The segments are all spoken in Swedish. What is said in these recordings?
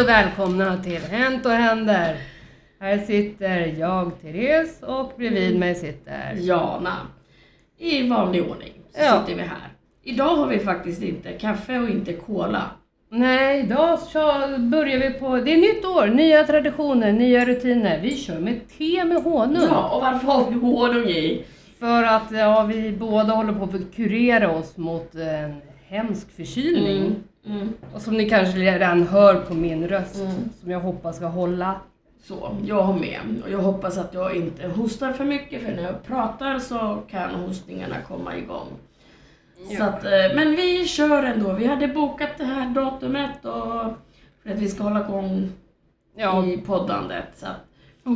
Hej och välkomna till Hänt och händer. Här sitter jag, Therese, och bredvid mig sitter... Jana. I vanlig ordning så Ja. sitter vi här. Idag har vi faktiskt inte kaffe och inte cola. Nej, idag börjar vi på... Det är nytt år, nya traditioner, nya rutiner. Vi kör med te med honung. Ja, och varför har vi honung i? För att ja, vi båda håller på att kurera oss mot en hemsk förkylning. Mm. Mm. Och som ni kanske redan hör på min röst, Mm. som jag hoppas ska hålla. Så, jag har med. Och jag hoppas att jag inte hostar för mycket för när jag pratar så kan hostningarna komma igång. Så Ja. att, eh, men vi kör ändå. Vi hade bokat det här datumet och för att vi ska hålla igång Ja, i poddandet. Så att,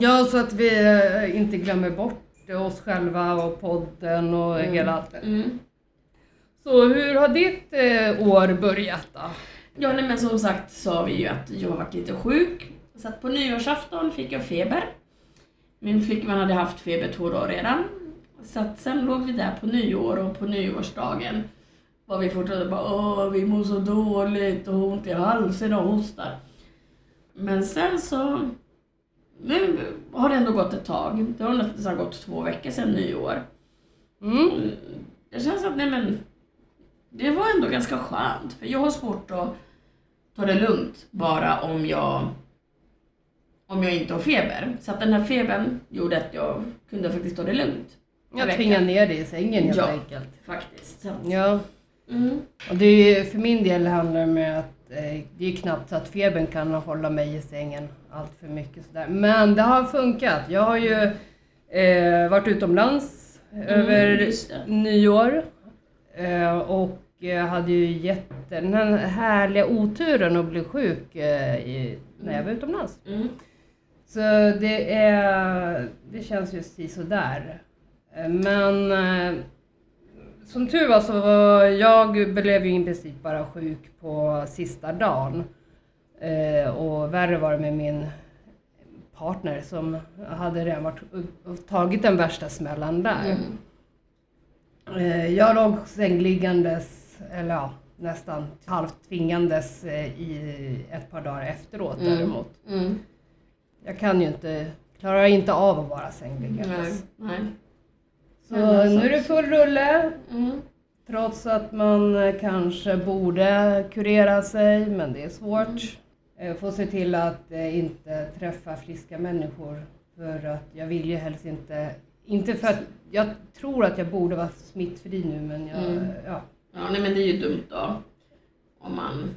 ja, så att vi eh, inte glömmer bort oss själva och podden och Mm. hela allt. mm. Så hur har ditt eh, år börjat då? Ja, nej, men som sagt sa vi ju att jag varit lite sjuk. Så att på nyårsafton fick jag feber. Min flickvän hade haft feber två dagar redan. Så att sen låg vi där på nyår och på nyårsdagen var vi fortfarande bara åh, vi mår så dåligt och ont i halsen och hostar. Men sen så nu har det ändå gått ett tag. Det har nästan gått två veckor sedan nyår. Mm, Det känns att nej men, det var ändå ganska skönt. För jag har svårt att ta det lugnt bara om jag, om jag inte har feber. Så att den här febern gjorde att jag kunde faktiskt ta det lugnt. Jag tvingar ner dig i sängen helt Ja. enkelt. Faktiskt. Så, Ja, mm. och det är, för min del handlar det med att eh, det är knappt så att febern kan hålla mig i sängen allt för mycket sådär. Men det har funkat. Jag har ju eh, varit utomlands över Mm, det. nyår eh, och eh, hade ju jätte, den här härliga oturen att bli sjuk eh, i, när jag var utomlands. Mm. Så det, är, det känns ju sådär. Eh, Men som tur var så var jag blev ju i princip bara sjuk på sista dagen. Och värre var det med min partner som hade redan varit, tagit den värsta smällen där. Mm. Jag låg sängliggandes, eller ja, nästan halvt tvingandes eh, i ett par dagar efteråt Mm. däremot. Mm. Jag kan ju inte, klarar inte av att vara sängliggandes. Nej. Nej. Så nu är det full rulle, Mm. trots att man eh, kanske borde kurera sig, men det är svårt. Mm. Få se till att eh, inte träffa friska människor, för att jag vill ju helst inte, inte för att jag tror att jag borde vara smittfri nu, men jag, Mm. ja. Ja, nej men det är ju dumt då. Om man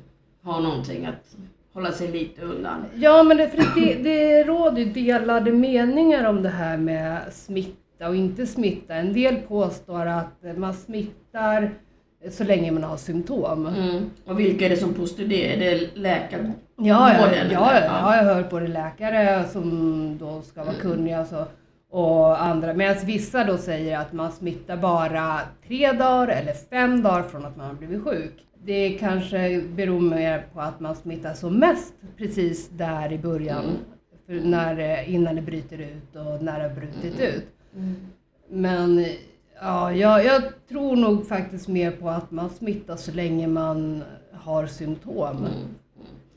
har någonting att hålla sig lite undan. Ja, men det, för det, det råder ju delade meningar om det här med smitta och inte smitta. En del påstår att man smittar så länge man har symptom. Mm. Och vilka är det som påstår det? Är det läkare? Ja, ja, Vården, ja, ja, jag har hört både läkare som då ska vara kunniga och, så, och andra. Medan vissa då säger att man smittar bara tre dagar eller fem dagar från att man har blivit sjuk. Det kanske beror mer på att man smittar som mest precis där i början. Mm. När, innan det bryter ut och när det har brutit Mm. ut. Men ja, jag, jag tror nog faktiskt mer på att man smittar så länge man har symptom. Mm.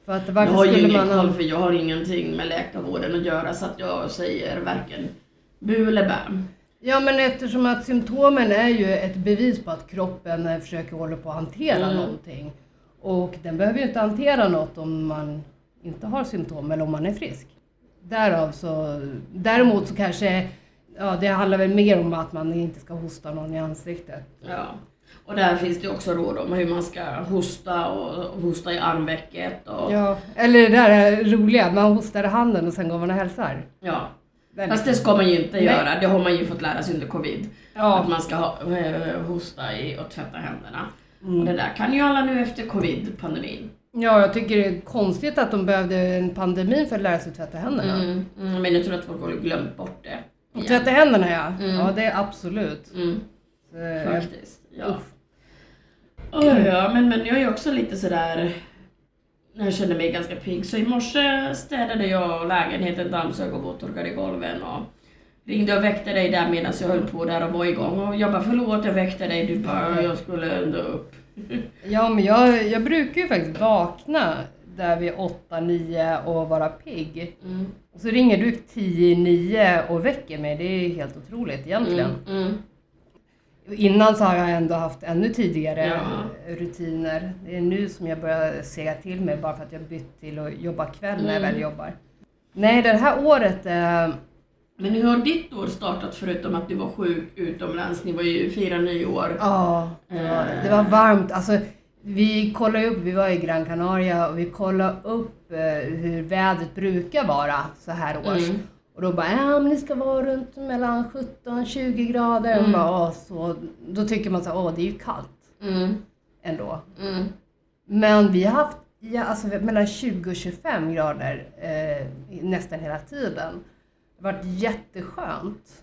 För att Jag har ju ingen man... koll för jag har ingenting med läkarvården att göra så att jag säger varken bu eller bä. Ja men eftersom att symptomen är ju ett bevis på att kroppen försöker hålla på att hantera Mm. någonting. Och den behöver ju inte hantera något om man inte har symptom eller om man är frisk. Därav så, däremot så kanske, ja det handlar väl mer om att man inte ska hosta någon i ansiktet. Ja. Och där finns det också råd om hur man ska hosta och hosta i armvecket och Ja, eller det där är roliga, man hostar i handen och sen går man och hälsar. ja. Väldigt- Fast det ska man ju inte Nej. göra, det har man ju fått lära sig under covid. Att Ja, man ska ha, eh, hosta i och tvätta händerna. Mm. Och det där kan ju alla nu efter covid-pandemin. ja, jag tycker det är konstigt att de behövde en pandemi för att lära sig tvätta händerna. Mm. Mm. Men jag tror att folk har glömt bort det. igen. Tvätta händerna ja, Mm. ja det är absolut. Mm. Så, jag- Faktiskt. Ja. Uff. Oh, ja, men, men jag är ju också lite sådär... Jag känner mig ganska pigg. Så i morse städade jag lägenheten, dammsög och våttorkade golven och ringde och väckte dig där medan jag höll på där och var igång. Och jag bara förlåt jag väckte dig, du bara jag skulle ändå upp. Ja, men jag, jag brukar ju faktiskt vakna där vid 8-9 och vara pigg. Mm. Och så ringer du 10-9 och väcker mig. Det är helt otroligt egentligen. Mm. Mm. Innan så har jag ändå haft ännu tidigare Ja. rutiner. Det är nu som jag börjar sega till mig bara för att jag bytt till att jobba kväll när jag Mm. väl jobbar. Nej, det här året eh, Men hur har ditt år startat förutom att du var sjuk utomlands? Ni var ju fira nyår. Ja, det var, det var varmt. Alltså, vi kollade upp, vi var i Gran Canaria och vi kollade upp eh, hur vädret brukar vara så här års. Mm. Och då bara, ja men det ska vara runt mellan 17-20 grader. Mm. Och bara, "Åh, så, då tycker man så åh det är ju kallt Mm. ändå. Mm. Men vi har haft ja, alltså, mellan 20 och 25 grader eh, nästan hela tiden. Det har varit jätteskönt.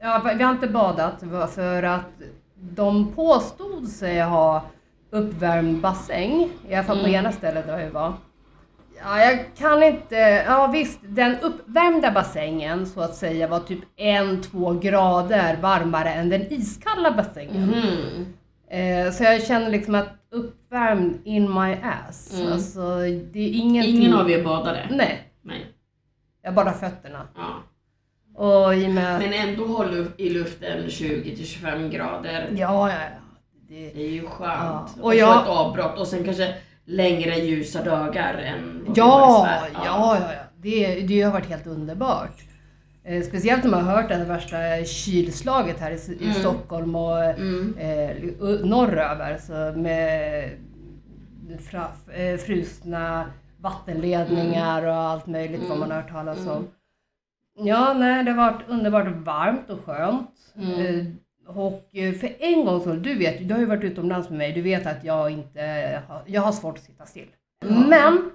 Ja, vi har inte badat för att de påstod sig ha uppvärmd bassäng, i alla fall på Mm. ena stället där vi var. Ja, jag kan inte, ja visst, den uppvärmda bassängen så att säga var typ en, två grader varmare än den iskalla bassängen. Mhm. Eh, så jag känner liksom att uppvärmd in my ass. Mm. Alltså det är ingenting. Ingen av er badade? Nej, Nej. jag badar fötterna. Ja. Och i med... Men ändå håll i luften 20 till 25 grader. Ja, ja, ja. Det... Det är ju skönt. Ja, och Och, jag- få ett avbrott och sen kanske längre ljusa dagar än vad vi Ja, har i ja, Sverige. ja, ja. Det, det har varit helt underbart. Eh, speciellt när man har hört det värsta kylslaget här i, i Mm. Stockholm och Mm. eh, norröver. Så med fra, eh, frusna vattenledningar och allt möjligt vad Mm. man har hört talas Mm. om. Ja, nej, det har varit underbart varmt och skönt. Och eh, för en gång så, du vet, du har ju varit utomlands med mig, du vet att jag inte har, jag har svårt att sitta still. Men,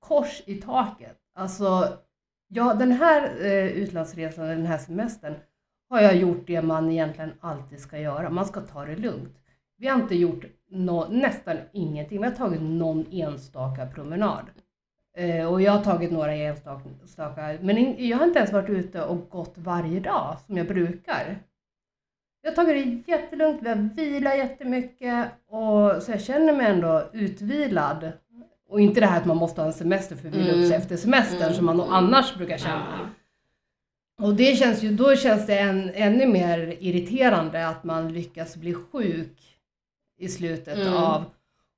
kors i taket. Alltså, ja, den här eh, utlandsresan, den här semestern, har jag gjort det man egentligen alltid ska göra. Man ska ta det lugnt. Vi har inte gjort nå- nästan ingenting. Vi har tagit någon enstaka promenad. Eh, och jag har tagit några enstaka, men in, jag har inte ens varit ute och gått varje dag som jag brukar. Jag har tagit det jättelugnt, vi har vilat jättemycket och så jag känner mig ändå utvilad. Och inte det här att man måste ha en semester för att vila upp sig Mm. efter semestern Mm. som man nog annars brukar känna. Och det känns ju, då känns det en, ännu mer irriterande att man lyckas bli sjuk i slutet Mm. av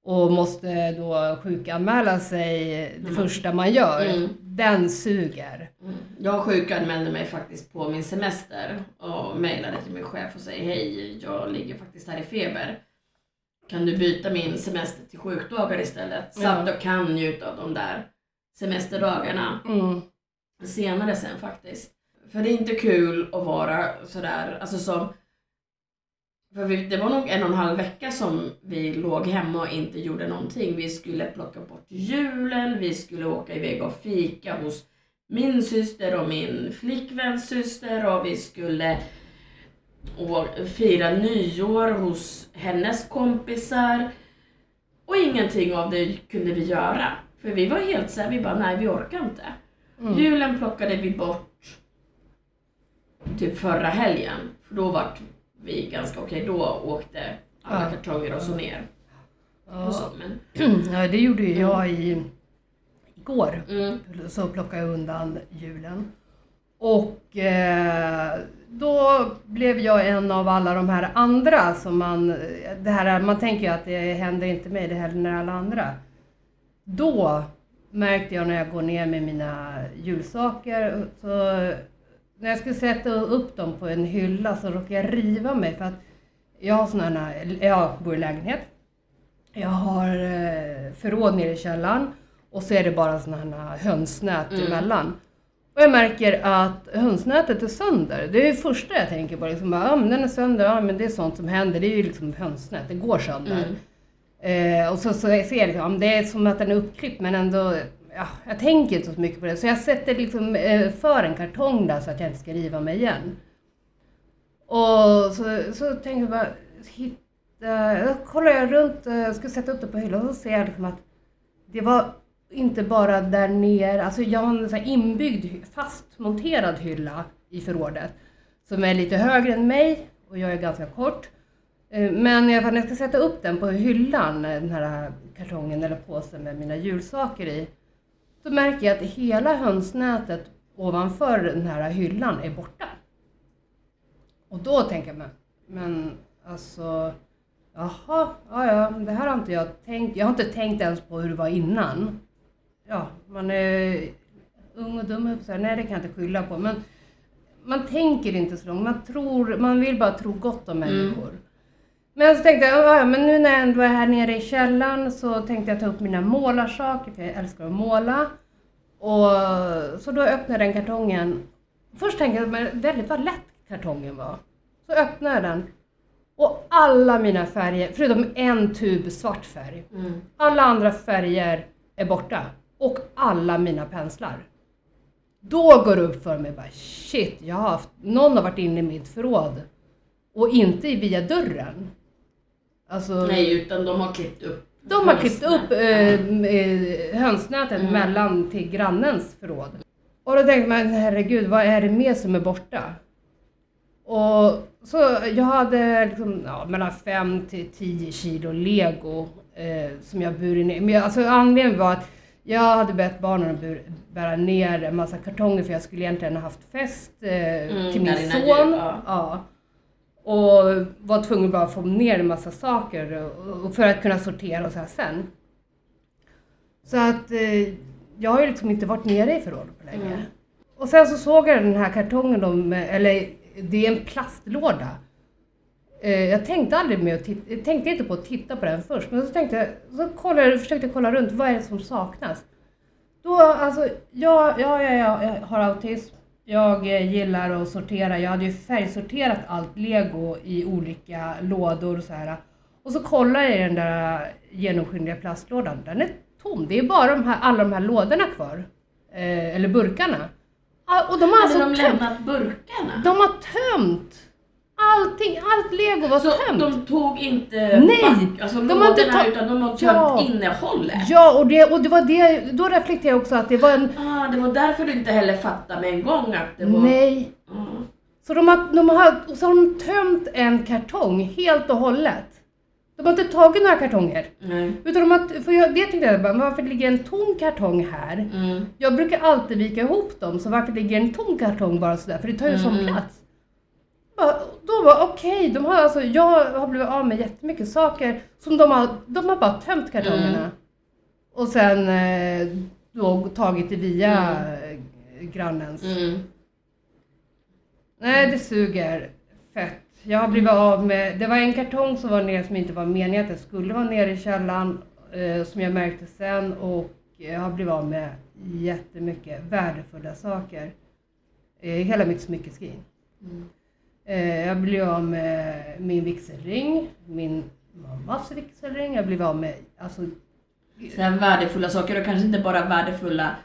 och måste då sjukanmäla sig det Mm. första man gör. Mm. Den suger. Mm. Jag sjukanmälde mig faktiskt på min semester och mejlade till min chef och säger hej, jag ligger faktiskt här i feber. Kan du byta min semester till sjukdagar istället? Så att jag kan njuta av de där semesterdagarna Mm. senare sen faktiskt. För det är inte kul att vara sådär, alltså som för vi, det var nog en och en halv vecka som vi låg hemma och inte gjorde någonting. Vi skulle plocka bort julen, vi skulle åka iväg och fika hos min syster och min flickväns syster och vi skulle fira nyår hos hennes kompisar. Och ingenting av det kunde vi göra. För vi var helt såhär, vi bara nej vi orkar inte. Mm. Julen plockade vi bort typ förra helgen. För då var vi ganska okej, då åkte alla Ja. kartonger och så ner. Och så, Ja. men, ja, det gjorde ju jag i, igår. mm, Så plockade jag undan julen. Och eh, då blev jag en av alla de här andra som man, det här, man tänker ju att det händer inte mig, det händer alla andra. Då märkte jag när jag går ner med mina julsaker, så när jag skulle sätta upp dem på en hylla så råkade jag riva mig för att jag har såna här, jag bor i lägenhet. Jag har eh, förråd nere i källaren och så är det bara såna här hönsnät Mm. emellan. Och jag märker att hönsnätet är sönder. Det är det första jag tänker på. Liksom, ja, men den är sönder, ja, men det är sånt som händer. Det är ju liksom hönsnät, det går sönder. mm, Eh, och så, så ser jag liksom, det är som att den är uppklippt men ändå, ja, jag tänker inte så mycket på det. Så jag sätter liksom eh, för en kartong där så att jag inte ska riva mig igen. Och så, så tänker jag bara, hitta, då kollar jag runt, jag ska sätta upp det på hyllan och så ser jag liksom att det var inte bara där nere, alltså jag har en så här inbyggd, fastmonterad hylla i förrådet som är lite högre än mig och jag är ganska kort. Eh, men i alla fall när jag ska sätta upp den på hyllan, eh, den här kartongen eller påsen med mina julsaker i, så märker jag att hela hönsnätet ovanför den här hyllan är borta. Och då tänker jag, men, men alltså, jaha, ja, ja, det här har inte jag tänkt. Jag har inte tänkt ens på hur det var innan. Ja, man är ung och dum, så här, nej det kan jag inte skylla på. Men man tänker inte så långt, man, tror, man vill bara tro gott om människor. Men så tänkte jag, ja, men nu när jag ändå är här nere i källaren så tänkte jag ta upp mina målarsaker, för jag älskar att måla. Och så då öppnade jag den kartongen. Först tänkte jag, men väldigt vad lätt kartongen var. Så öppnade jag den. Och alla mina färger, förutom en tub svart färg, Mm. alla andra färger är borta. Och alla mina penslar. Då går det upp för mig bara shit, jag har haft, någon har varit inne i mitt förråd. Och inte via dörren. Alltså, Nej, utan de har klippt upp. de har klippt upp eh, eh, hönsnätet Mm. mellan till grannens förråd. Och då tänkte man, herregud, vad är det mer som är borta? Och så jag hade liksom, ja, mellan 5 till 10 kilo lego eh, som jag burit ner. Men jag, alltså, anledningen var att jag hade bett barnen att bur, bära ner en massa kartonger för jag skulle egentligen ha haft fest eh, Mm, till min son. jul, ja. ja. Och var tvungen bara att få ner en massa saker och, för att kunna sortera och så här sen. Så att eh, jag har ju liksom inte varit nere i förrådet på länge. Mm. Och sen så såg jag den här kartongen, med, eller det är en plastlåda. Eh, jag tänkte aldrig med att titta, jag tänkte inte på att titta på den först, men så tänkte jag, så kollade, jag försökte kolla runt, vad är det som saknas? Då, alltså, ja, ja, ja, ja jag har autism. Jag eh, gillar att sortera. Jag hade ju färgsorterat allt lego i olika lådor och så här. Och så kollar jag i den där genomskinliga plastlådan. Den är tom. Det är bara de här, alla de här lådorna kvar. Eh, eller burkarna. Ah, Och de har Hade alltså de tömt. lämnat burkarna? De har tömt. Allting, allt lego var så tömt. de tog inte Nej, back, alltså de har inte lådorna, tagit- utan de har tömt Ja. innehållet? Ja, och det, och det var det, då reflekterade jag också att det var en, Ah, det var därför du inte heller fattade med en gång att det var... nej, Mm. Så de har, de har, och så har de tömt en kartong helt och hållet. De har inte tagit några kartonger. Nej. Utan de har, för jag, det tyckte jag bara, varför ligger en tom kartong här? Mm. Jag brukar alltid vika ihop dem, så varför ligger en tom kartong bara sådär? För det tar ju sån Mm. plats. Då var okej, de har alltså, jag har blivit av med jättemycket saker som de har, de har bara tömt kartongerna. Mm. Och sen eh, då tagit det via eh, grannens. Mm. Nej, det suger fett. Jag har blivit av med, det var en kartong som var nere som inte var meningen att det skulle vara nere i källaren, eh, som jag märkte sen och jag har blivit av med jättemycket värdefulla saker. Eh, hela mitt smyckeskrin. Mm. Eh, jag blev av med min vigselring, min mammas vigselring, jag blev av med, alltså, Sen värdefulla saker och kanske inte bara värdefulla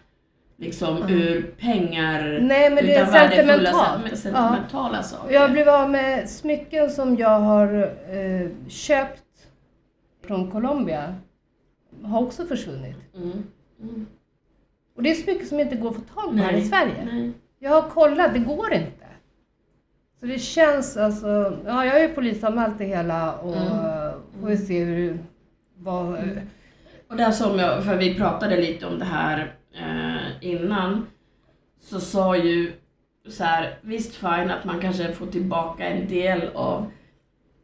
liksom Mm. ur pengar nej men det är sentimentalt. sen- sentimentala saker. Jag blev av med smycken som jag har eh, köpt från Colombia. Har också försvunnit. Mm. Mm. Och det är smycken som inte går att få tag på här i Sverige. Nej. Jag har kollat, det går inte. Så det känns alltså, ja jag har ju polisanmält det hela och Mm. eh, får vi se hur, vad, Mm. Och där som jag, för vi pratade lite om det här eh, innan, så sa ju så här, visst fine att man kanske får tillbaka en del av,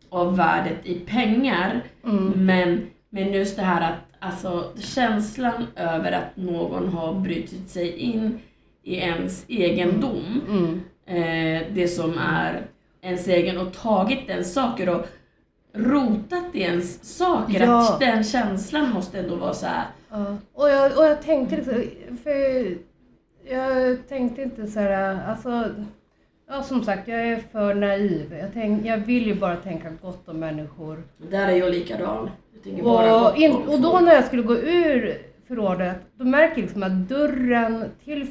av värdet i pengar, mm, men, men just det här att alltså känslan över att någon har brutit sig in i ens egendom, mm. Eh, det som är ens egen och tagit ens saker och rotat i ens saker, Ja. att den känslan måste ändå vara så här. Ja. Och, jag, och jag tänkte liksom, för jag tänkte inte så här, alltså, ja som sagt jag är för naiv. Jag, tänk, jag vill ju bara tänka gott om människor. Där är jag likadan. Jag Och, in, och då när jag skulle gå ur förrådet, då märker jag liksom att dörren till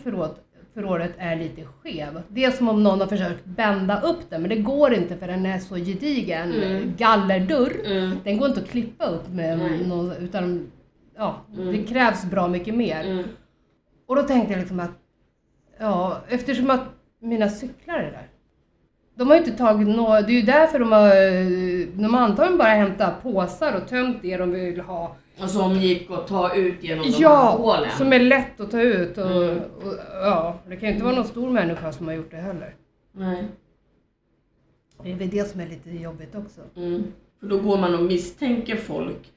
förråd, förrådet är lite skev. Det är som om någon har försökt bända upp den, men det går inte för den är så gedigen. Mm. Gallerdörr. Mm, Den går inte att klippa upp med Nej. någon, utan ja, Mm. det krävs bra mycket mer. mm, Och då tänkte jag liksom att, ja, eftersom att mina cyklar är där. De har ju inte tagit några, det är ju därför de har, de har antagligen bara hämtat påsar och tömt det de vill ha. Och som gick att ta ut genom de här Ja, hålen. som är lätt att ta ut. Och, Mm. och, ja, det kan ju inte vara någon stor människa som har gjort det heller. Nej. Det är väl det som är lite jobbigt också. Mm. För då går man och misstänker folk.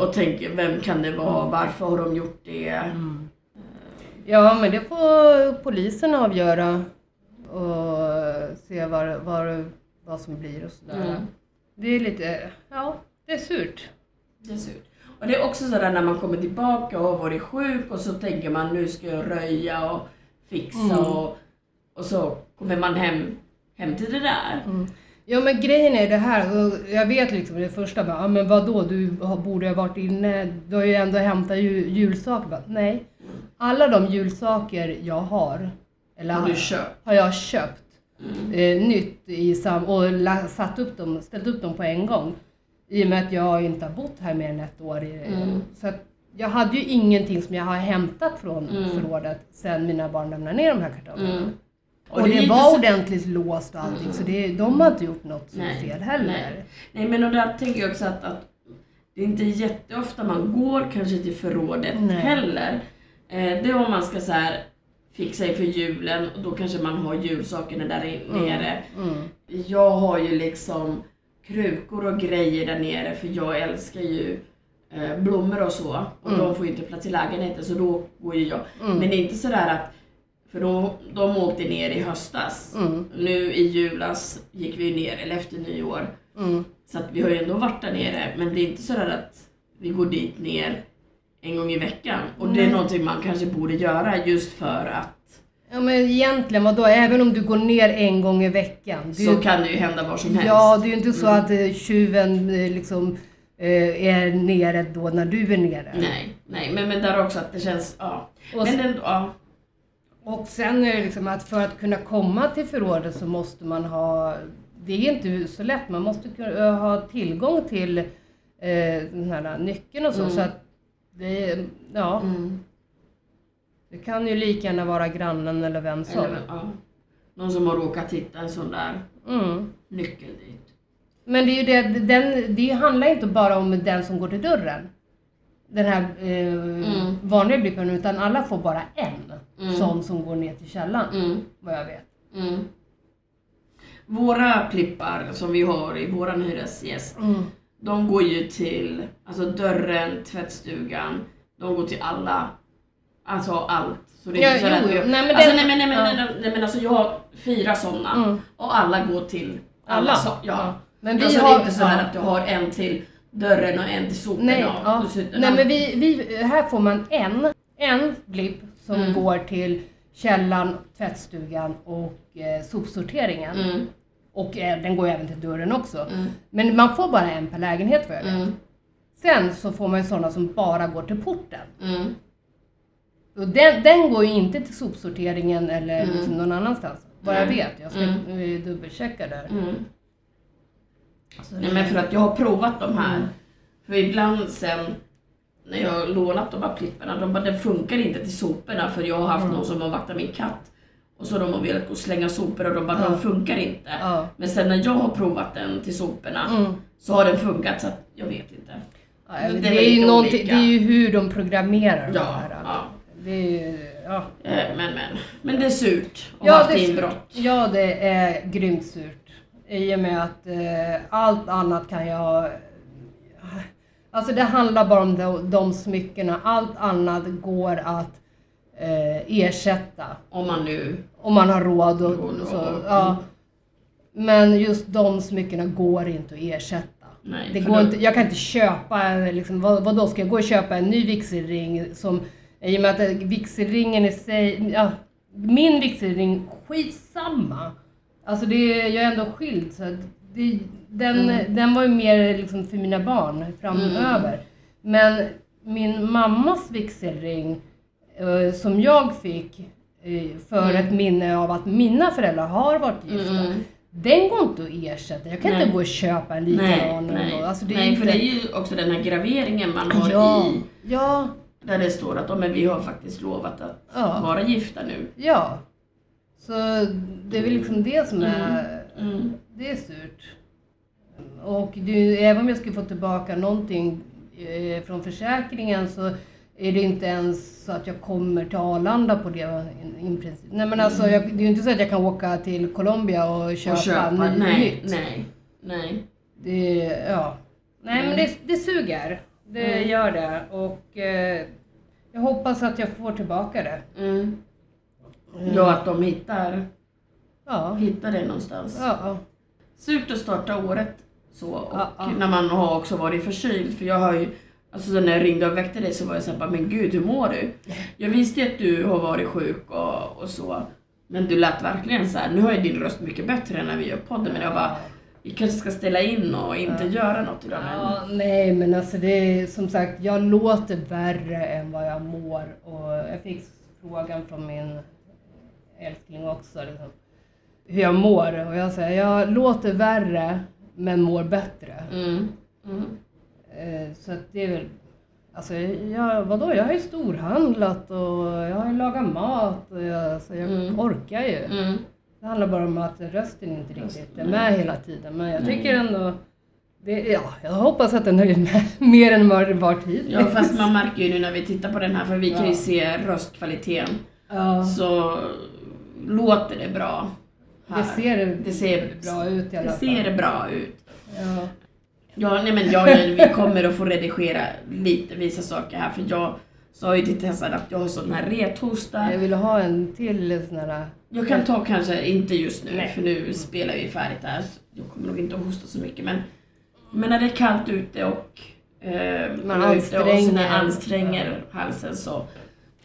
Och tänker, vem kan det vara? Varför har de gjort det? Ja, men det får polisen avgöra och se vad, vad, vad som blir och sådär. Mm. Det är lite, ja, det är surt. Det ser ut. Och det är också sådär när man kommer tillbaka och har varit sjuk och så tänker man nu ska jag röja och fixa Mm. och, och så kommer man hem, hem till det där. Ja men grejen är det här, jag vet liksom det första bara, ja men vadå du borde ha varit inne, du har ju ändå hämtat ju, julsaker. Bara, nej, alla de julsaker jag har, eller Har har jag köpt Mm. eh, nytt i sam och satt upp dem, ställt upp dem på en gång. I och med att jag inte har bott här mer än ett år. Mm. Så jag hade ju ingenting som jag har hämtat från Mm. förrådet sen mina barn lämnade ner de här kartongerna. Mm. Och, det är det, inte var så- ordentligt låst och allting, Mm. så det, de har inte gjort något som är Nej, fel heller. nej. Nej men och där tänker jag också att, att det är inte jätteofta man går kanske till förrådet Nej. heller. Eh, det är om man ska så här fixa inför julen och då kanske man har julsakerna där Mm. nere. Mm. Jag har ju liksom krukor och grejer där nere för jag älskar ju eh, blommor och så. Och Mm. de får ju inte plats i lägenheten så då går ju jag. Mm. Men det är inte sådär att, för då, de åkte ner i höstas. Mm. Nu i julas gick vi ner, eller efter nyår. Mm. Så att vi har ju ändå varit där nere, men det är inte sådär att vi går dit ner en gång i veckan. Och det är någonting man kanske borde göra just för att Ja men egentligen vadå, även om du går ner en gång i veckan. så ju- kan det ju hända var som helst. Ja, det är ju inte så Mm. att eh, tjuven eh, liksom eh, är nere då när du är nere. Nej, nej, men, men där också att det känns, ja. Och, Men ändå, ja. och sen är det liksom att för att kunna komma till förrådet så måste man ha, det är inte så lätt, man måste ha tillgång till eh, den här nyckeln och så. Mm. så att det, ja, Mm. Det kan ju lika gärna vara grannen eller vem som. Eller, ja. Någon som har råkat hitta en sån där Mm. nyckel dit. Men det, är ju det, den, det handlar inte bara om den som går till dörren. Den här eh, Mm. vanliga blippen, utan alla får bara en Mm. sån som går ner till källaren, Mm. vad jag vet. Mm. Våra plippar som vi har i våran hyresgäst, de går ju till alltså dörren, tvättstugan, de går till alla. Alltså allt. Så det är Ja, så jo, att jo. Nej, men alltså, den- nej, men, nej, men, ja. nej, men alltså jag har fyra sådana Mm. och alla går till alla. Alla? Så, ja. Men vi alltså, har, det är inte så här ja. att du har en till dörren och en till soporna. Nej, ja. Nej men vi, vi, här får man en, en blipp som Mm. går till källaren, tvättstugan och eh, sopsorteringen. Mm, Och eh, den går även till dörren också. mm, Men man får bara en per lägenhet för jag vet. mm, Sen så får man ju sådana som bara går till porten. Och den, den går ju inte till sopsorteringen eller Mm. liksom någon annanstans. Vad jag vet, jag ska Mm. dubbelchecka där. Mm. Så Nej men för att jag har provat de här. Mm. För ibland sen när jag har lånat de här plipparna, de bara det funkar inte till soporna för jag har haft Mm. någon som har vaktat min katt. Och så de har velat gå och slänga sopor och de bara Ja. de funkar inte. Ja. Men sen när jag har provat den till soporna Mm. så har den funkat så att jag vet inte. Ja, det, är ju olika. det är ju hur de programmerar Ja, här. ja. Det ja. Eh, Men men. Men det är surt att Ja, ha haft inbrott. ja, det är grymt surt. I och med att eh, allt annat kan jag... Alltså det handlar bara om de, de smyckena. Allt annat går att eh, ersätta. Om man nu... Om man har råd och, Råd och- så. mm. Ja. Men just de smyckena går inte att ersätta. Nej, Det går då- inte, jag kan inte köpa, liksom, vad, vad då ska jag gå och köpa en ny vigselring som, i och med att vigselringen i sig, ja, min vigselring, skitsamma. Alltså det, jag är ändå skild så det, den, Mm. den var ju mer liksom för mina barn framöver. Men min mammas vigselring eh, som jag fick eh, för Mm. ett minne av att mina föräldrar har varit gifta. Mm. Den går inte att ersätta. Jag kan Nej. inte gå och köpa en Nej, likadan. nej. Alltså det är nej inte... för det är ju också den här graveringen man har ja, i ja, Där det står att ja, men vi har faktiskt lovat att Ja. vara gifta nu. ja. Så det är väl liksom det som är, Mm. det är surt. Och det, även om jag skulle få tillbaka någonting eh, från försäkringen så är det inte ens så att jag kommer till Arlanda på det i, i princip. Nej men alltså, jag, det är ju inte så att jag kan åka till Colombia och köpa, Och köpa, nej, nytt. nej, nej. Det, ja. Nej men det, det suger. Det Mm. gör det. Och eh, jag hoppas att jag får tillbaka det. Mm. Mm. Ja, att de hittar, Ja. hittar det någonstans. Ja. Surt att starta året så och Ja, ja. när man har också varit förkyld för jag har ju Alltså så när jag ringde och väckte dig så var jag såhär bara, men gud hur mår du? Jag visste ju att du har varit sjuk och, och så Men du lät verkligen så här. nu har ju din röst mycket bättre än när vi gör podden men jag bara Vi kanske ska ställa in och inte Ja. göra något idag men Ja, nej men alltså det är som sagt, jag låter värre än vad jag mår. Och jag fick frågan från min älskling också, liksom, hur jag mår. Och jag säger, jag låter värre men mår bättre. mm. Mm. Eh, Så att det är väl, alltså jag, vadå, jag har ju storhandlat och jag har ju lagat mat och jag, så jag Mm. orkar ju. Mm. Det handlar bara om att rösten inte riktigt är med hela tiden. Men jag Nej. tycker ändå, det, ja, jag hoppas att den är med mer än vad den var tidigare. Ja fast man märker ju nu när vi tittar på den här för vi kan ju se röstkvaliteten Ja, så låter det bra. här. det ser, Det ser- bra ut i alla Det fall. ser bra ut. Ja. Ja, nej men jag, vi kommer att få redigera lite, vissa saker här för jag sa ju till Tessa att jag har sån här rethosta. Jag vill ha en till sån här... Jag kan ta kanske, inte just nu Nej. för nu spelar vi färdigt här. Jag kommer nog inte att hosta så mycket men, men när det är kallt ute och eh, Man är ute och anstränger. anstränger halsen så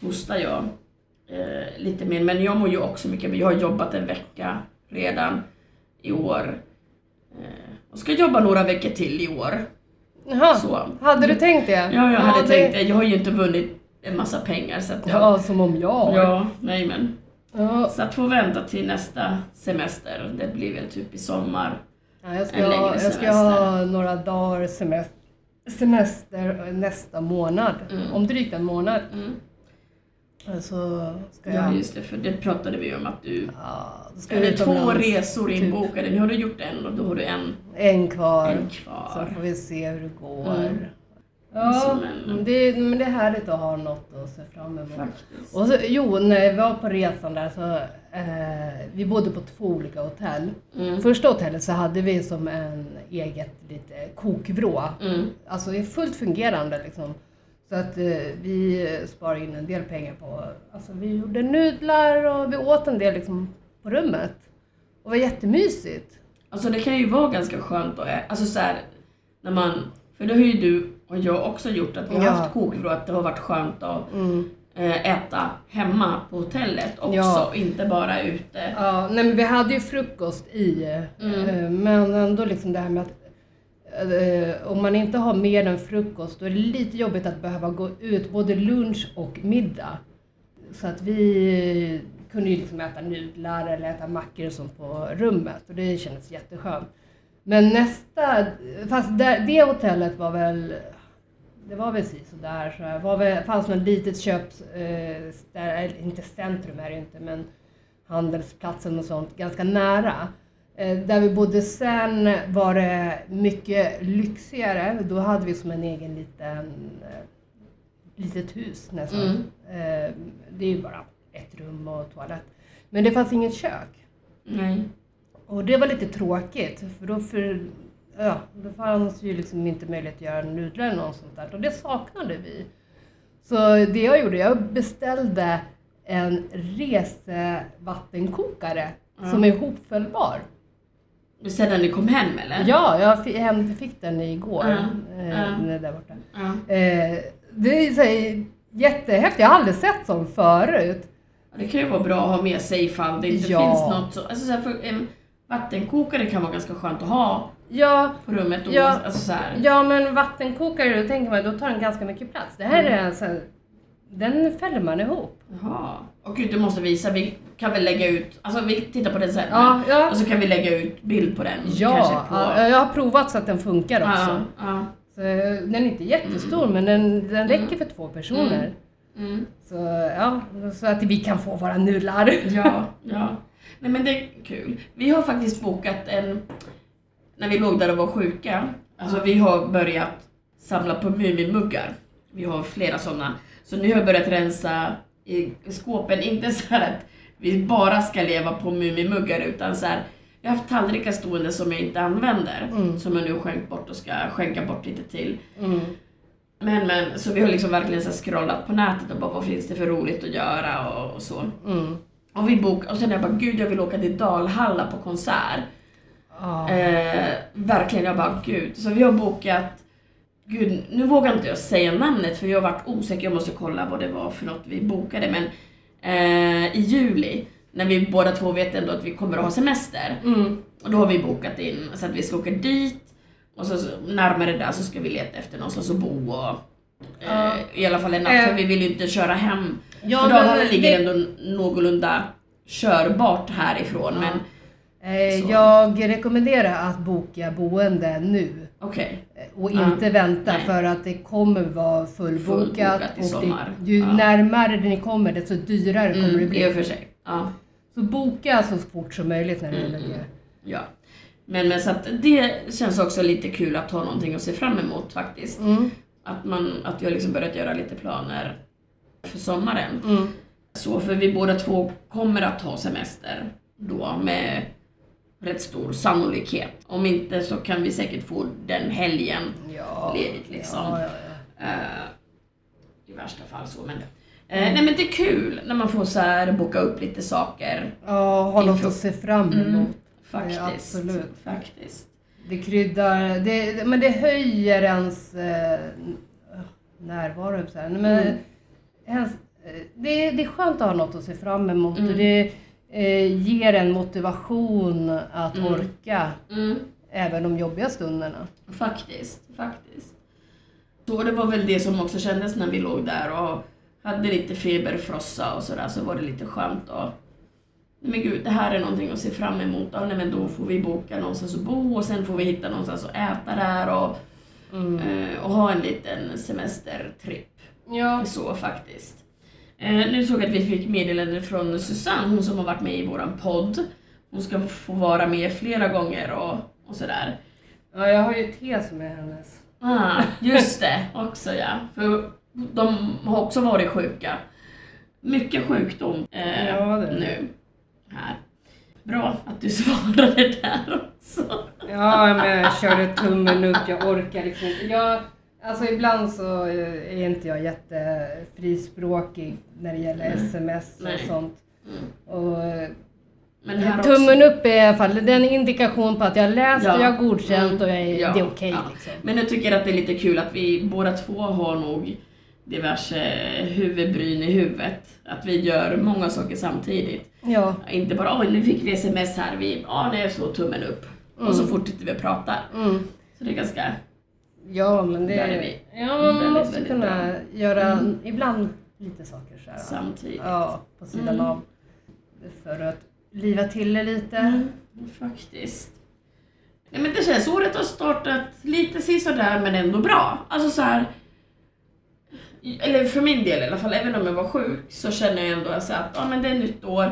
hostar jag eh, lite mer. Men jag mår ju också mycket, jag har jobbat en vecka redan i år. Eh, och ska jobba några veckor till i år. Jaha, Så. hade du tänkt det? Ja, jag hade det... tänkt det. Jag har ju inte vunnit en massa pengar så att jag... Ja, som om jag. Ja, nej men. Ja. Så att få vänta till nästa semester, det blir väl typ i sommar. Ja, jag, ska En längre ha, jag ska semester. ha några dagar semester, semester nästa månad. Mm. Om drygt en månad. Mm. Så ska Ja jag... just det, för det pratade vi om att du Ja, ska jag det två utomlands. resor typ. inbokade. Nu har du gjort en och då har du en, En kvar. en Så kvar. får vi se hur det går. Mm. Ja, men det, men det är härligt att ha något att se fram emot. Faktiskt. Och så, jo, när vi var på resan där så, eh, vi bodde på två olika hotell. Mm. Första hotellet så hade vi som en eget lite kokvrå. Mm. Alltså det är fullt fungerande liksom. Så att eh, vi sparade in en del pengar på, alltså vi gjorde nudlar och vi åt en del liksom på rummet. Och det var jättemysigt. Alltså det kan ju vara ganska skönt att alltså så här, när man, för det har ju du och jag också gjort, att vi har Ja. haft kokvrå, att det har varit skönt att Mm. eh, äta hemma på hotellet också, Ja. inte bara ute. Ja, nej men vi hade ju frukost i, Mm. eh, men ändå liksom det här med att eh, om man inte har mer än frukost då är det lite jobbigt att behöva gå ut både lunch och middag. Så att vi kunde ju liksom äta nudlar eller äta mackor och sånt på rummet och det kändes jätteskönt. Men nästa, fast där, det hotellet var väl, det var väl sådär, så här, var väl, fanns något litet köp, eh, där, inte centrum är det inte, men handelsplatsen och sånt ganska nära. Eh, där vi bodde sen var det mycket lyxigare. Då hade vi som en egen liten eh, litet hus nästan. Mm. Eh, det är ju bara ett rum och toalett. Men det fanns inget kök. Nej. Och det var lite tråkigt för då, för, ja, då fanns ju liksom inte möjlighet att göra nudlar eller något sånt där. Och det saknade vi. Så det jag gjorde, jag beställde en resevattenkokare Ja. som är hopfällbar. Sen när ni kom hem eller? Ja, jag fick, hem, fick den igår. Ja, Eh, där borta. Ja. Eh, det är så här, jättehäftigt, jag har aldrig sett sånt förut. Det kan ju vara bra att ha med sig ifall det inte Ja. finns något så, alltså så här, för en vattenkokare kan vara ganska skönt att ha Ja, på rummet. Och, Ja. alltså så här. Ja men vattenkokare, då tänker man då tar den ganska mycket plats. Det här Mm. är alltså, den fäller man ihop. Jaha. Och gud, du måste visa. Vi kan väl lägga ut, alltså vi tittar på den sen. Ja, ja. Och så kan vi lägga ut bild på den. Ja, på... ja, jag har provat så att den funkar också. Så, den är inte jättestor men den, den räcker för två personer. Mm. Mm. Så ja, så att vi kan få våra nudlar. Ja, ja. Nej men det är kul. Vi har faktiskt bokat en, när vi låg där och var sjuka, alltså vi har börjat samla på Mumimuggar. Vi har flera sådana. Så nu har jag börjat rensa i skåpen, inte så här att vi bara ska leva på Mumimuggar utan så här, jag har haft tallrikar stående som jag inte använder, Mm. som jag nu skänkt bort och ska skänka bort lite till. Mm. Men, men, så vi har liksom verkligen så scrollat på nätet och bara vad finns det för roligt att göra och, och så. Mm. Och vi bok och sen jag bara gud jag vill åka till Dalhalla på konsert. Ja. Eh, verkligen, jag bara gud. Så vi har bokat, gud nu vågar inte jag säga namnet för jag har varit osäker, jag måste kolla vad det var för något vi bokade. Men eh, i juli, när vi båda två vet ändå att vi kommer att ha semester. Mm. Och då har vi bokat in så att vi ska åka dit och så, närmare där så ska vi leta efter någonstans att bo och eh, i alla fall en natt Eh. för vi vill ju inte köra hem. Ja, Dalarna ligger det- ändå någorlunda körbart härifrån Ja. men Eh, Så. Jag rekommenderar att boka boende nu okej. eh, och inte vänta Nej. för att det kommer vara fullbokat. Fullbokat och sommar. det, ju Ja. närmare ni kommer desto dyrare kommer det Mm, bli. I för sig. Ja. Så boka så fort som möjligt när det Mm, gäller det. ja. Men, men så att det känns också lite kul att ha någonting att se fram emot faktiskt. Mm. Att, man, att vi har liksom börjat göra lite planer för sommaren. Mm. Så för vi båda två kommer att ha semester då med rätt stor sannolikhet. Om inte så kan vi säkert få den helgen Ja. ledigt liksom. Ja, ja, ja. Eh, I värsta fall så men eh, Nej men det är kul när man får så här boka upp lite saker. Ja, ha något att se fram Mm, emot. faktiskt. Ja, absolut. Faktiskt. Det kryddar, det- men det höjer ens eh, närvaro. Så här. Men, Mm. Eh, det, det är skönt att ha något att se fram emot. Mm. och Det eh, ger en motivation att Mm. orka Mm. även de jobbiga stunderna. Faktiskt, faktiskt. Så det var väl det som också kändes när vi låg där och hade lite feberfrossa och sådär, så var det lite skönt Nej men gud, det här är någonting att se fram emot. Ja, nej, men då får vi boka någonstans att bo och sen får vi hitta någonstans att äta där och, Mm. eh, och ha en liten semestertripp. Ja. Så faktiskt. Eh, nu såg jag att vi fick meddelande från Susanne, hon som har varit med i våran podd. Hon ska få vara med flera gånger och, och sådär. ja, jag har ju te som är hennes. Ah, just det, också ja. För de har också varit sjuka. Mycket sjukdom eh, Ja, nu. Här. Bra att du svarade där också. Ja, men jag körde tummen upp. Jag orkar liksom inte. Jag, alltså ibland så eh, är inte jag jättefrispråkig när det gäller Nej. sms och Nej. sånt. Mm. Och, eh, Men här också. tummen upp är i alla fall det är en indikation på att jag har läst Ja. och jag har godkänt Mm. och jag är, Ja. det är okej. Ja. liksom. Men jag tycker att det är lite kul att vi båda två har nog diverse huvudbryn i huvudet. Att vi gör många saker samtidigt. Ja. Inte bara oj nu fick vi sms här, vi, ja det är så tummen upp. Och så Mm. fortsätter vi att prata. Mm. Så det är ganska, Ja, men det... Där är vi. Ja, man Väldigt, måste väldigt kunna bra. göra Mm. ibland lite saker så här. samtidigt. Ja, på sidan Mm. av. För att liva till det lite. Mm, faktiskt. Nej, men det känns, året har startat lite sisådär men ändå bra. Alltså så här. Eller för min del i alla fall, även om jag var sjuk så känner jag ändå så att ja, men det är nytt år.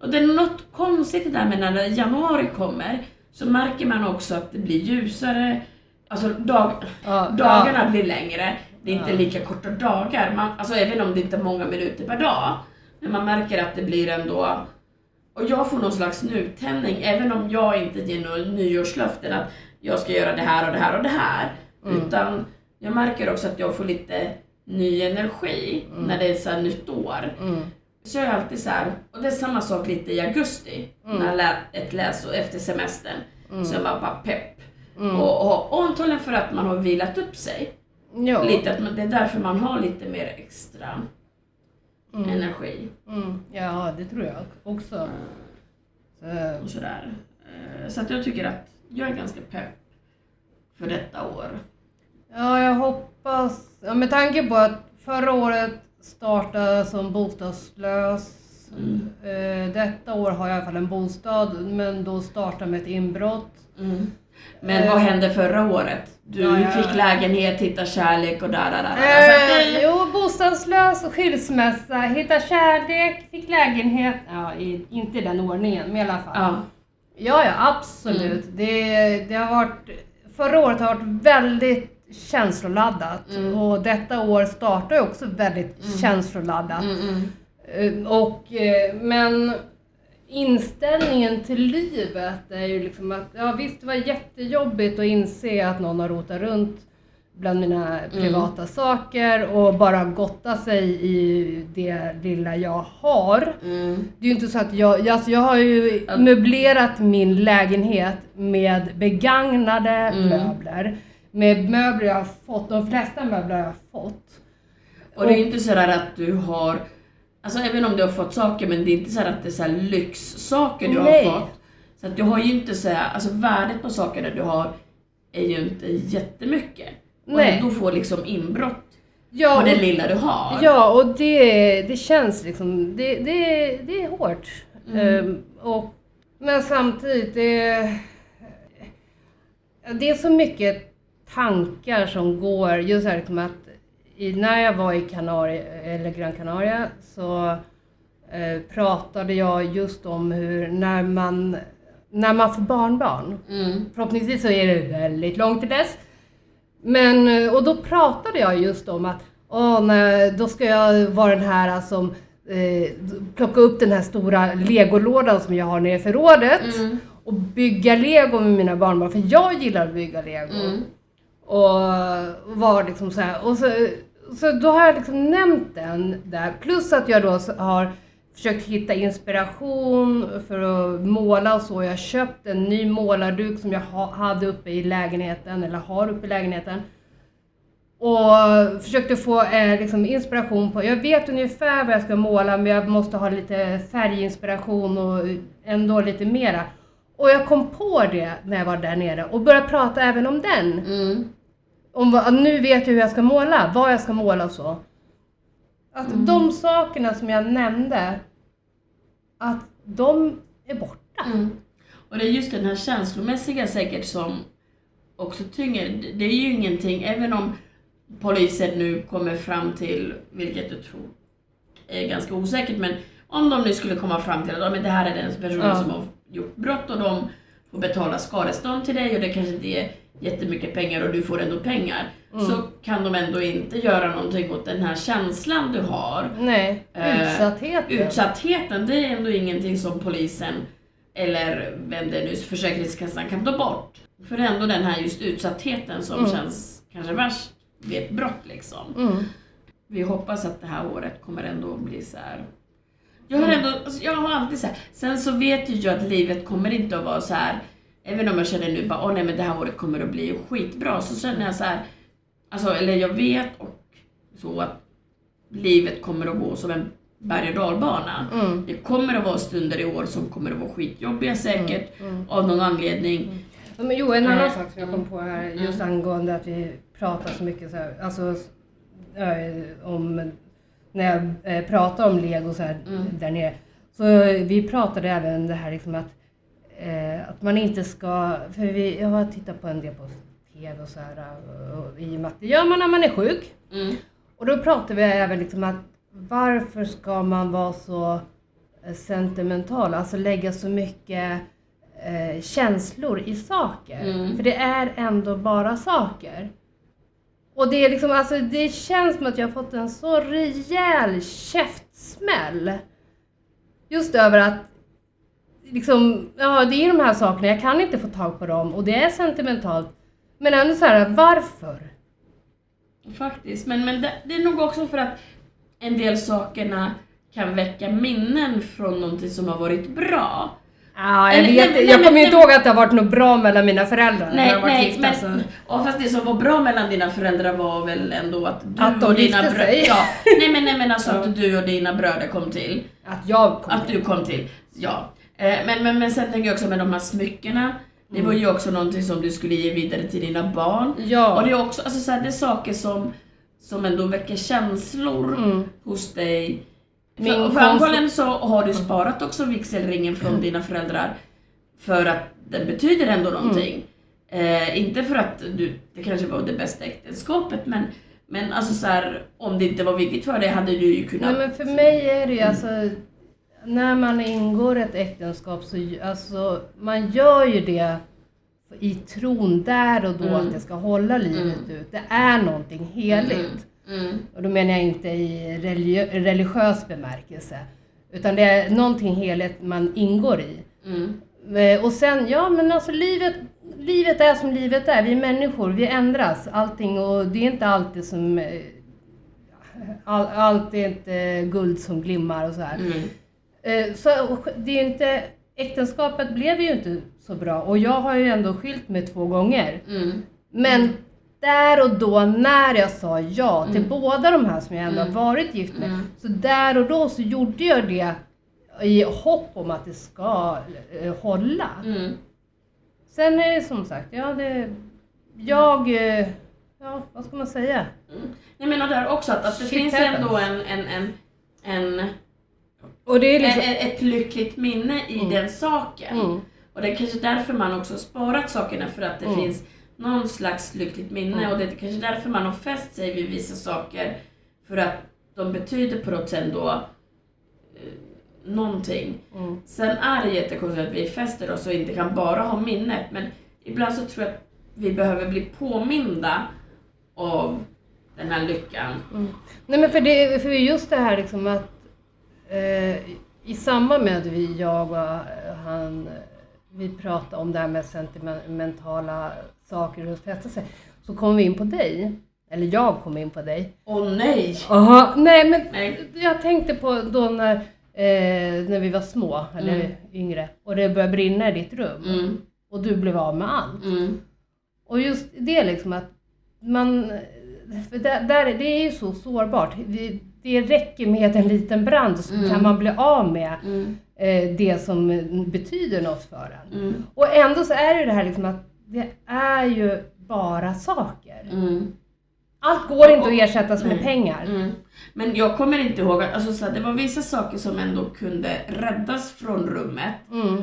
Och det är något konstigt det där med när januari kommer så märker man också att det blir ljusare. Alltså dag, Ja, dagarna blir längre. Det är inte Ja. lika korta dagar. Man, alltså även om det inte är många minuter per dag. Men man märker att det blir ändå... Och jag får någon slags nytändning, även om jag inte ger några nyårslöften att jag ska göra det här och det här och det här. Mm. Utan jag märker också att jag får lite ny energi Mm. när det är så här nytt år. Mm. Så jag är alltid så här, och det är samma sak lite i augusti, Mm. när jag lä- ett läsår efter semestern. Mm. Så jag bara, bara pepp. Mm. Och, och, och antagligen för att man har vilat upp sig. ja. Lite att man, det är därför man har lite mer extra Mm. energi. Mm. Ja, det tror jag också. Så, Och sådär. Eh, Så att jag tycker att jag är ganska pepp för detta år. ja, jag hoppas... Ja, med tanke på att förra året startade som bostadslös. Mm. Eh, detta år har jag i alla fall en bostad, men då startade med ett inbrott. Mm. Men Eh. vad hände förra året? Du Ja, ja. fick lägenhet, hitta kärlek och där, där, där. Eh, Så att det, jo, bostadslös, skilsmässa, hitta kärlek, fick lägenhet. Ja, i, inte i den ordningen, men i alla fall. Ja. Ja, ja absolut. Det, det har varit, förra året har varit väldigt känsloladdat Mm. och detta år startar också väldigt känsloladdat. Mm, mm. Eh, Och, eh, men inställningen till livet är ju liksom att, ja visst det var jättejobbigt att inse att någon har rotat runt bland mina privata saker och bara gotta sig i det lilla jag har. Mm. Det är ju inte så att jag, alltså jag har ju möblerat min lägenhet med begagnade Mm. möbler. Med möbler jag har fått, de flesta möbler jag har fått. Och det är inte sådär att du har, alltså även om du har fått saker, men det är inte så att det är så lyxsaker du Nej. har fått. Så att du har ju inte så här, alltså värdet på sakerna du har är ju inte jättemycket. Och Nej. ändå får liksom inbrott Ja, på det lilla du har. Ja, och det, det känns liksom, det, det, det är hårt. Mm. Ehm, och, men samtidigt, det, det är så mycket tankar som går, just här liksom att i, när jag var i Canaria, eller Gran Canaria så eh, pratade jag just om hur när man, när man får barnbarn, Mm. Förhoppningsvis så är det väldigt långt till dess. Men, eh, och då pratade jag just om att åh, nej, då ska jag vara den här som eh, plocka upp den här stora legolådan som jag har nere i förrådet Mm. och bygga lego med mina barnbarn, för jag gillar att bygga lego. Mm. Och var liksom så här, och så, så då har jag liksom nämnt den där, plus att jag då har försökt hitta inspiration för att måla och så. Jag har köpt en ny målarduk som jag hade uppe i lägenheten, eller har uppe i lägenheten. Och försökte få eh, liksom inspiration på, jag vet ungefär vad jag ska måla men jag måste ha lite färginspiration och ändå lite mera. Och jag kom på det när jag var där nere och började prata även om den. Mm. Om vad, nu vet jag hur jag ska måla, vad jag ska måla och så. Att de sakerna som jag nämnde, att de är borta. Mm. Och det är just den här känslomässiga säkert som också tynger. Det är ju ingenting, även om polisen nu kommer fram till, vilket jag tror är ganska osäkert, men om de nu skulle komma fram till att det här är den personen Ja. som har gjort brott och de får betala skadestånd till dig och det kanske inte är jättemycket pengar och du får ändå pengar. Så kan de ändå inte göra någonting åt den här känslan du har. Nej, Eh, utsattheten. Utsattheten, det är ändå ingenting som polisen eller vem det är nu, Försäkringskassan kan ta bort. För det är ändå den här just utsattheten som Mm. känns kanske värst vid ett brott liksom. Mm. Vi hoppas att det här året kommer ändå bli så här. Jag har ändå, alltså jag har alltid så här. sen så vet ju jag att livet kommer inte att vara så här. Även om jag känner nu bara, åh nej men det här året kommer att bli skitbra, så känner jag så här. alltså eller jag vet och så att livet kommer att gå som en berg och dalbana. Mm. Det kommer att vara stunder i år som kommer att vara skitjobbiga säkert, Mm. av någon anledning. Ja, Men jo, en annan Eh, sak som jag kom på här, just angående att vi pratar så mycket så här, alltså eh, om, när jag eh, pratar om lego så här Mm. där nere. Så vi pratade även det här liksom att, eh, att man inte ska, för vi, jag har tittat på en del på TV och så här, och, i och med att det gör man när man är sjuk. Mm. Och då pratar vi även liksom att varför ska man vara så eh, sentimental, alltså lägga så mycket eh, känslor i saker. Mm. För det är ändå bara saker. Och det är liksom, alltså det känns som att jag har fått en så rejäl käftsmäll. Just över att liksom, ja det är de här sakerna, jag kan inte få tag på dem och det är sentimentalt. Men ändå så här, varför? Faktiskt, men, men det, det är nog också för att en del sakerna kan väcka minnen från någonting som har varit bra. Ja, jag Eller- vet nej, Jag nej, kommer ju inte ihåg att det har varit något bra mellan mina föräldrar. när Nej, jag var nej, gifta, men, så. och fast det som var bra mellan dina föräldrar var väl ändå att du Att och dina bröder... Ja, nej men, nej men alltså Ja. att du och dina bröder kom till. Att jag kom Att du kom till, ja. Eh, Men, men, men sen tänker jag också med de här smyckena, det var ju också någonting som du skulle ge vidare till dina barn. Ja. Och det är också, alltså så här, det är saker som, som ändå väcker känslor Mm. hos dig. Min För, antagligen så har du sparat också vigselringen från dina föräldrar för att den betyder ändå någonting. Eh, inte för att du, det kanske var det bästa äktenskapet men, Men alltså så här, om det inte var viktigt för dig hade du ju kunnat... Nej men för mig är det ju alltså, när man ingår ett äktenskap så, alltså, man gör ju det i tron där och då Mm. att det ska hålla livet ut. Det är någonting heligt. Mm. Och då menar jag inte i religi- religiös bemärkelse. Utan det är någonting heligt man ingår i. Mm. Eh, Och sen, ja men alltså livet, livet är som livet är. Vi är människor, vi ändras. Allting och det är inte alltid som... eh, All, allt är inte guld som glimmar och så här. Mm. Eh, Så det är inte, äktenskapet blev ju inte så bra och jag har ju ändå skilt mig två gånger. Mm. Men där och då när jag sa ja till Mm. båda de här som jag ändå Mm. har varit gift med. Mm. Så där och då så gjorde jag det i hopp om att det ska eh, hålla. Mm. Sen är det som sagt, ja det, jag, eh, ja vad ska man säga? Jag menar där också att, att det Shit finns happens. ändå en, en, en, en, Och det är liksom, ett, ett lyckligt minne i Mm. den saken. mm, Och det är kanske därför man också har sparat sakerna för att det Mm. finns någon slags lyckligt minne Mm. och det är kanske därför man har fäst sig vid vissa saker för att de betyder på något sätt då eh, någonting. mm, Sen är det jättekonstigt att vi fäster oss och inte kan bara ha minnet men ibland så tror jag att vi behöver bli påminda av den här lyckan. mm. Nej men för, det, för just det här liksom att eh, i samband med att vi, jag och eh, han, eh, vi pratade om det här med sentimentala saker och fästa sig, så kom vi in på dig. Eller jag kom in på dig. Åh nej! Aha, nej men Nej. jag tänkte på då när, eh, när vi var små, eller Mm. yngre, och det började brinna i ditt rum. Mm, Och du blev av med allt. mm, Och just det liksom att man, för där, där, det är ju så sårbart. Det, det räcker med en liten brand så Mm. kan man bli av med mm, eh, det som betyder något för en. mm, Och ändå så är det ju det här liksom att det är ju bara saker. mm. Allt går inte att ersättas med Nej. pengar. Mm. Men jag kommer inte ihåg, att- alltså, så det var vissa saker som ändå kunde räddas från rummet. Mm.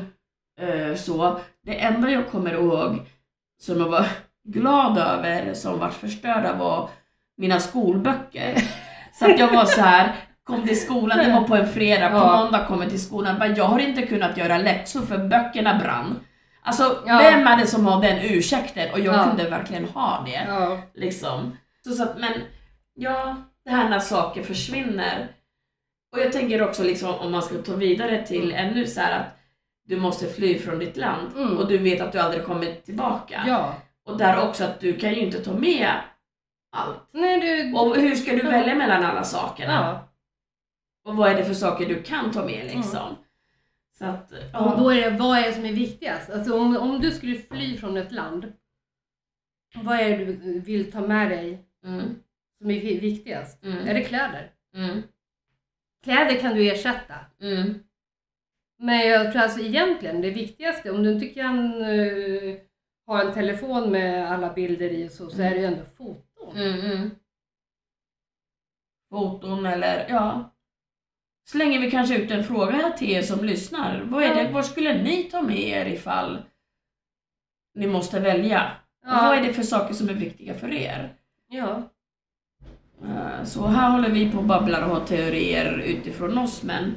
Eh, så det enda jag kommer ihåg som jag var glad över, som var förstörda, var mina skolböcker. Så att jag var så här, kom till skolan, det var på en fredag, på Ja. måndag kom jag till skolan, bara, jag har inte kunnat göra läxor för böckerna brann. Alltså, Ja. vem är det som har den ursäkten? Och jag Ja. kunde verkligen ha det. Ja. Liksom. Så, så att, men ja, det här när saker försvinner. Och jag tänker också liksom om man ska ta vidare till ännu så här att du måste fly från ditt land Mm. och du vet att du aldrig kommer tillbaka. ja. Och där också att du kan ju inte ta med allt. Nej, du... Och hur ska du välja mellan alla sakerna? ja. Och vad är det för saker du kan ta med liksom? Så att, Och ja. då är det, vad är det som är viktigast? Alltså om, om du skulle fly från ett land, vad är det du vill ta med dig Mm, som är vi- viktigast? mm, Är det kläder? mm, Kläder kan du ersätta. mm, Men jag tror alltså egentligen det viktigaste, om du inte kan eh, ha en telefon med alla bilder i och så, så är det ju ändå foton. Mm, mm. Foton eller, ja. Slänger vi kanske ut en fråga till er som lyssnar. Vad är det, vad skulle ni ta med er ifall ni måste välja? Och Ja. vad är det för saker som är viktiga för er? Ja. Eh, Så här håller vi på och babblar och har teorier utifrån oss men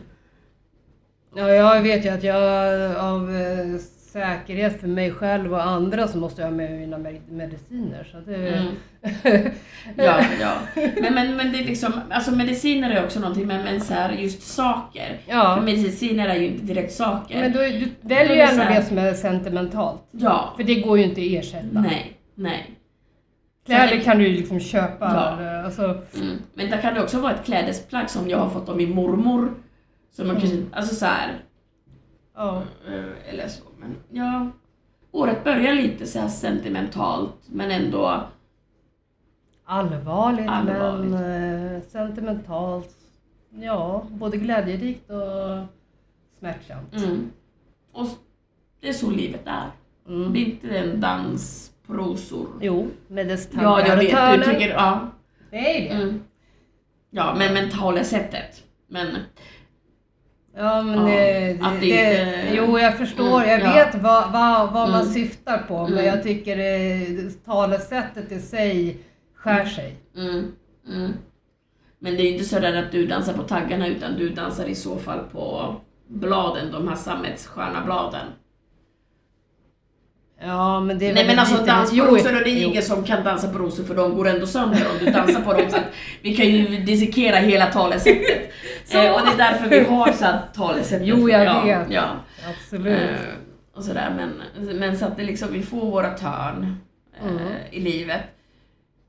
ja, jag vet ju att jag av eh, säkerhet för mig själv och andra så måste jag ha med mina med- mediciner. Så det... mm. Ja, ja. Men, men, men det är liksom, alltså mediciner är också någonting, men, men så här, just saker. För ja. mediciner är ju inte direkt saker. Men du, du Då väljer ju ändå det som är sentimentalt. Ja, För det går ju inte att ersätta. nej, nej. Kläder kan du ju liksom köpa. Ja. Alltså, Mm. Men det kan det också vara ett klädesplagg som jag har fått av min mormor. Som man Mm. kanske, alltså så här, ja. eh, eller så. Men ja, året börjar lite så sentimentalt, men ändå, Allvarligt, Allvarligt. men eh, sentimentalt. Ja, både glädjerikt och smärtsamt. mm. Och det är så livet är. Mm. Det är inte en dans, prosor. Jo, med dess Ja, jag vet, tankar du tycker, ja. Det är det. Mm. Ja, men mentala sättet. Men Ja, men Ja, det, att det det, inte- Jo, jag förstår. Mm, jag ja. vet vad, vad, vad man Mm. syftar på. Men Mm. jag tycker eh, talesättet i sig skär sig. Mm. Mm. Men det är inte sådär att du dansar på taggarna utan du dansar i så fall på bladen, de här sammetsstjärna bladen. Ja, men det är Nej men alltså lite- dans på Jo, rosor, och det är ingen som kan dansa på rosor för de går ändå sönder om du dansar på dem. Så vi kan ju dissekera hela talesättet. Så. eh, och det är därför vi har så talesätt. Jo, jag ja, vet. Ja. Absolut. Eh, och sådär, men, men så att det liksom, vi får våra törn eh, Mm. i livet.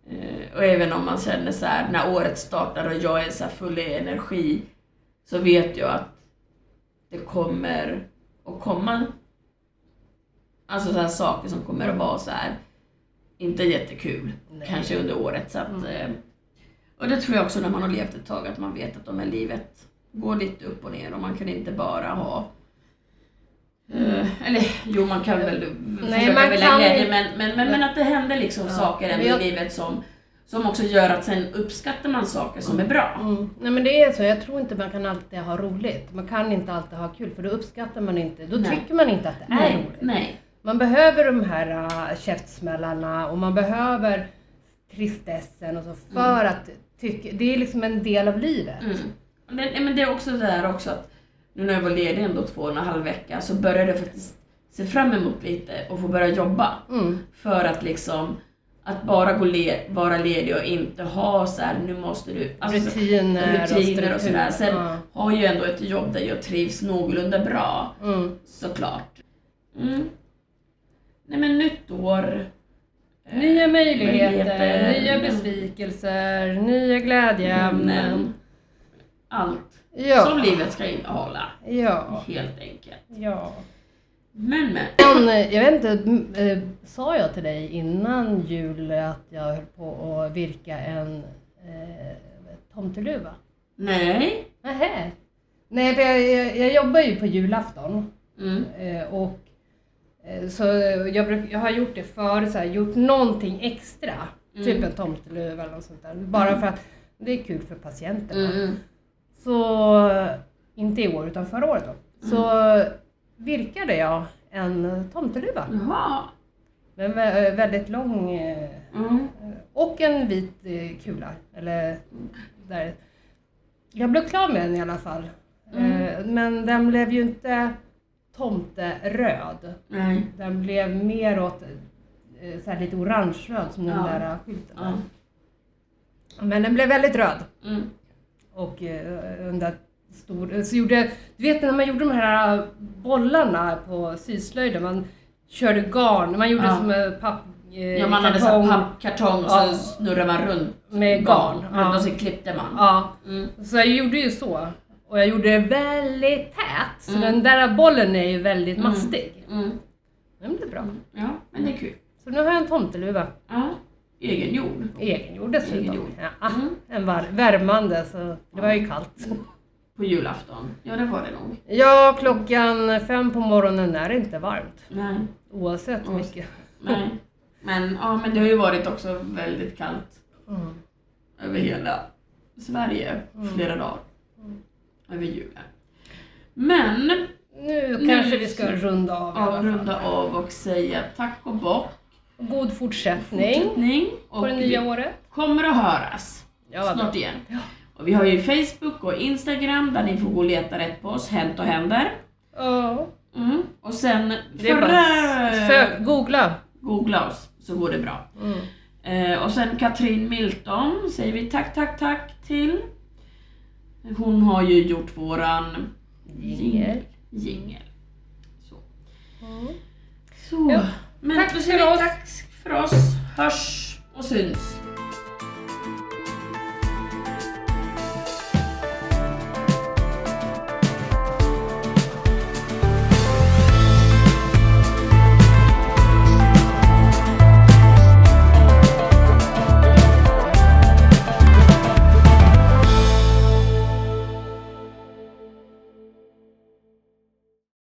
Eh, och även om man känner så här när året startar och jag är så full i energi så vet jag att det kommer att komma alltså så här saker som kommer att vara så här inte jättekul Nej. kanske under året. Så att, Mm. eh, och det tror jag också när man har levt ett tag att man vet att de här livet går lite upp och ner och man kan inte bara ha eh, eller jo, man kan väl försöka man välja kan glädje, men, men, men, men att det händer liksom Ja, saker ändå jag- i livet som, som också gör att sen uppskattar man saker som är bra. Mm. Nej men det är så, jag tror inte man kan alltid ha roligt. Man kan inte alltid ha kul för då uppskattar man inte, då Nej. tycker man inte att det är Nej, roligt. nej. Man behöver de här uh, käftsmällarna och man behöver tristessen och så för att tycka, det är liksom en del av livet. Mm. Det, men det är också det där också att nu när jag var ledig ändå två och en halv vecka så började jag faktiskt se fram emot lite och få börja jobba. Mm. För att liksom, att bara gå le, vara ledig och inte ha så här, nu måste du... alltså, rutiner, och rutiner och sådär. Sen Ja. har ju ändå ett jobb där jag trivs någorlunda bra, Mm. såklart. Mm. Nej men nytt år. eh, Nya möjligheter, möjligheter, nya besvikelser, nya glädjeämnen. Allt Ja. som livet ska innehålla, Ja. helt enkelt. ja. Men men. Eh, jag vet inte, eh, sa jag till dig innan jul att jag höll på att virka en eh, tomteluva? Nej. Nähä. Nej, för jag, jag, jag jobbar ju på julafton. Mm. Och så jag, bruk, jag har gjort det förut, så här, gjort någonting extra. Mm. Typ en tomteluva eller något sånt där. Bara för att det är kul för patienterna. Mm. Så, inte i år utan förra året då. Så virkade jag en tomteluva. Jaha. Men vä- väldigt lång eh, Mm. och en vit eh, kula. Eller där. Jag blev klar med den i alla fall. Mm. Eh, Men den blev ju inte tomteröd. Nej. Den blev mer åt eh, så här lite orangeröd som den Ja. där eh, skylten. Ja. Men den blev väldigt röd. Mm. Och eh, den där stor, så gjorde, du vet när man gjorde de här bollarna på syslöjden, man körde garn, man gjorde Ja. som en papp, eh, Ja, man hade kartong pappkartong och så snurrar man runt med garn. runt Ja. och så klippte man. Ja, Mm. så jag gjorde ju så. Och jag gjorde det väldigt tät, så Mm. den där bollen är ju väldigt Mm. mastig. Mm. Den blev bra. Ja, men det är kul. Så nu har jag en tomteluva, Ja. Egengjord. egengjord dessutom. Egengjord. Ja, Mm. en var- värmande, så det var ju kallt. På julafton. Ja, det var det nog. Ja, klockan fem på morgonen är det inte varmt. Nej. Oavsett Oavsett. mycket. Nej. Men, ja, men det har ju varit också väldigt kallt Mm. över hela Sverige Mm. flera dagar. Över julen. Men, Nu kanske vi ska ska- runda av fall. avrunda av och säga tack och bock. God fortsättning Fortsättning. på Och det nya året. kommer att höras. Ja, snart igen. Och vi har ju Facebook och Instagram där ni får gå och leta rätt på oss, Hänt och händer. Ja. Mm. Och sen förra... sök, googla. Googla oss så går det bra. Mm. Eh, och sen Katrin Milton säger vi tack, tack, tack till. Hon har ju gjort våran jingel. Så. Mm. Så. Men tack, säger vi tack för oss. Hörs och syns.